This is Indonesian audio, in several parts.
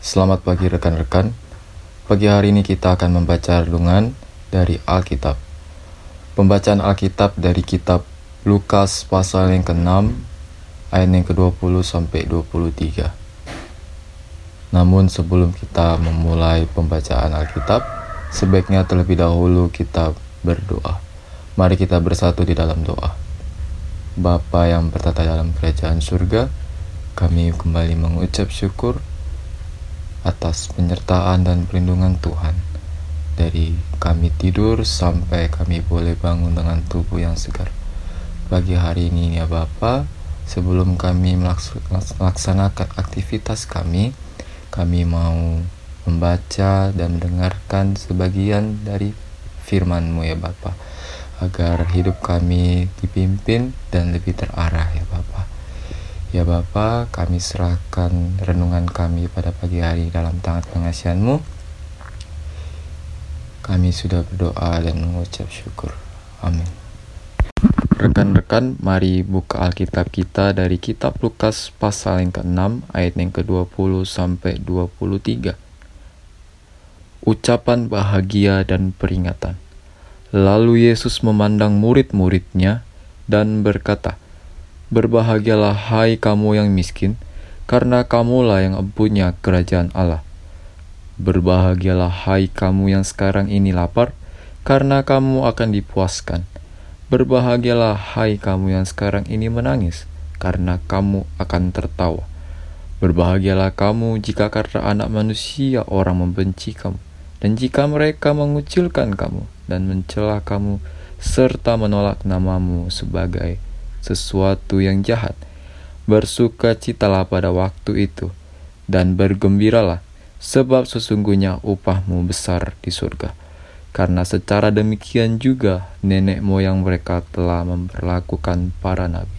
Selamat pagi rekan-rekan. Pagi hari ini kita akan membaca renungan dari Alkitab. Pembacaan Alkitab dari kitab Lukas pasal yang ke-6 ayat yang ke-20 sampai 23. Namun sebelum kita memulai pembacaan Alkitab, sebaiknya terlebih dahulu kita berdoa. Mari kita bersatu di dalam doa. Bapa yang bertata dalam kerajaan surga, kami kembali mengucap syukur atas penyertaan dan perlindungan Tuhan. Dari kami tidur sampai kami boleh bangun dengan tubuh yang segar. Pagi hari ini ya Bapa, sebelum kami melaksanakan aktivitas kami, kami mau membaca dan mendengarkan sebagian dari firman-Mu ya Bapa, agar hidup kami dipimpin dan lebih terarah ya Bapa. Kami serahkan renungan kami pada pagi hari dalam tangan pengasihanmu. Kami sudah berdoa dan mengucap syukur. Amin. Rekan-rekan, mari buka Alkitab kita dari kitab Lukas pasal yang ke-6 ayat yang ke-20 sampai 23. Ucapan bahagia dan peringatan. Lalu Yesus memandang murid-muridnya dan berkata, Berbahagialah hai kamu yang miskin, karena kamulah yang punya kerajaan Allah. Berbahagialah hai kamu yang sekarang ini lapar, karena kamu akan dipuaskan. Berbahagialah hai kamu yang sekarang ini menangis, karena kamu akan tertawa. Berbahagialah kamu jika karena anak manusia orang membenci kamu, dan jika mereka mengucilkan kamu dan mencela kamu, serta menolak namamu sebagai sesuatu yang jahat. Bersukacitalah pada waktu itu, dan bergembiralah, sebab sesungguhnya upahmu besar di surga. Karena secara demikian juga nenek moyang mereka telah memperlakukan para nabi.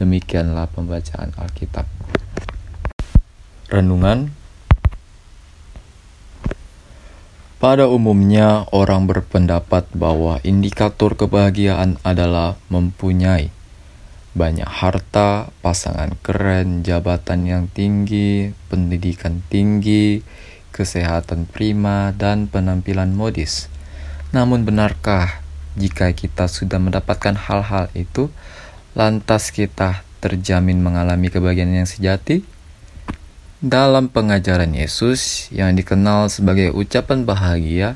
Demikianlah pembacaan Alkitab. Renungan Pada umumnya, orang berpendapat bahwa indikator kebahagiaan adalah mempunyai banyak harta, pasangan keren, jabatan yang tinggi, pendidikan tinggi, kesehatan prima, dan penampilan modis. Namun benarkah jika kita sudah mendapatkan hal-hal itu, lantas kita terjamin mengalami kebahagiaan yang sejati? Dalam pengajaran Yesus yang dikenal sebagai ucapan bahagia,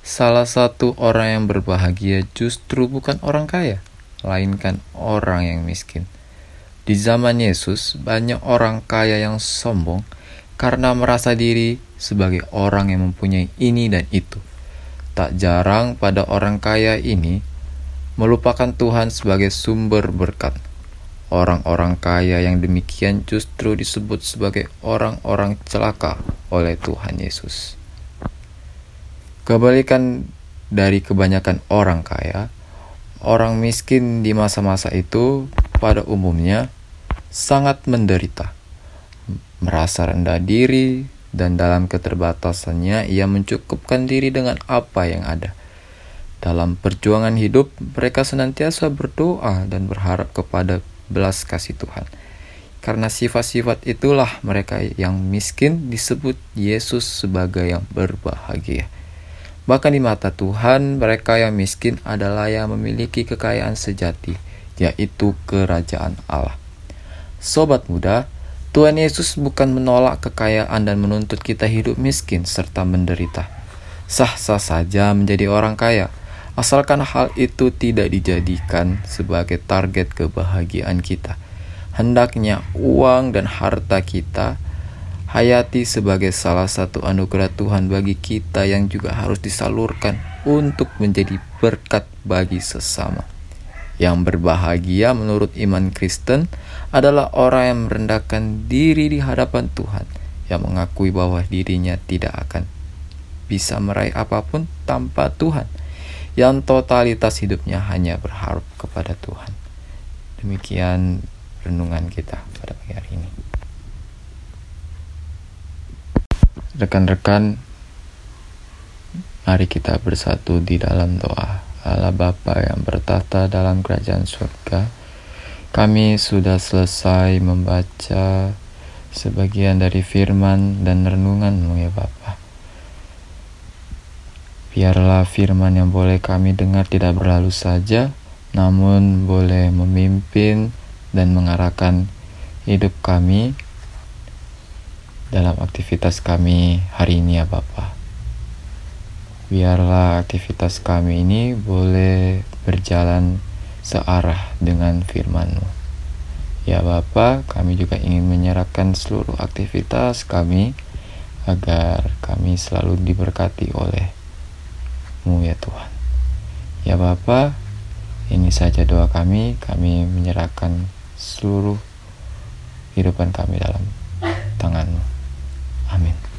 salah satu orang yang berbahagia justru bukan orang kaya melainkan orang yang miskin. Di zaman Yesus, banyak orang kaya yang sombong karena merasa diri sebagai orang yang mempunyai ini dan itu. Tak jarang pada orang kaya ini melupakan Tuhan sebagai sumber berkat. Orang-orang kaya yang demikian justru disebut sebagai orang-orang celaka oleh Tuhan Yesus. Kebalikan dari kebanyakan orang kaya, Orang miskin di masa-masa itu pada umumnya sangat menderita, merasa rendah diri, dan dalam keterbatasannya ia mencukupkan diri dengan apa yang ada. Dalam perjuangan hidup, mereka senantiasa berdoa dan berharap kepada belas kasih Tuhan. Karena sifat-sifat itulah mereka yang miskin disebut Yesus sebagai yang berbahagia. Bahkan di mata Tuhan, mereka yang miskin adalah yang memiliki kekayaan sejati, yaitu kerajaan Allah. Sobat muda, Tuhan Yesus bukan menolak kekayaan dan menuntut kita hidup miskin serta menderita. Sah-sah saja menjadi orang kaya, asalkan hal itu tidak dijadikan sebagai target kebahagiaan kita. Hendaknya uang dan harta kita hayati sebagai salah satu anugerah Tuhan bagi kita yang juga harus disalurkan untuk menjadi berkat bagi sesama. Yang berbahagia menurut iman Kristen adalah orang yang merendahkan diri di hadapan Tuhan, yang mengakui bahwa dirinya tidak akan bisa meraih apa pun tanpa Tuhan, yang totalitas hidupnya hanya berharap kepada Tuhan. Demikian renungan kita pada pagi hari ini. Rekan-rekan, mari kita bersatu di dalam doa. Allah Bapa yang bertata dalam kerajaan surga, kami sudah selesai membaca sebagian dari firman dan renunganmu ya Bapa. Biarlah firman yang boleh kami dengar tidak berlalu saja, namun boleh memimpin dan mengarahkan hidup kami dalam aktivitas kami hari ini ya Bapak. Biarlah aktivitas kami ini boleh berjalan searah dengan firman-Mu. Ya Bapak, kami juga ingin menyerahkan seluruh aktivitas kami agar kami selalu diberkati oleh mu ya Tuhan. Ya Bapa, ini saja doa kami, kami menyerahkan seluruh kehidupan kami dalam tanganmu. Amin.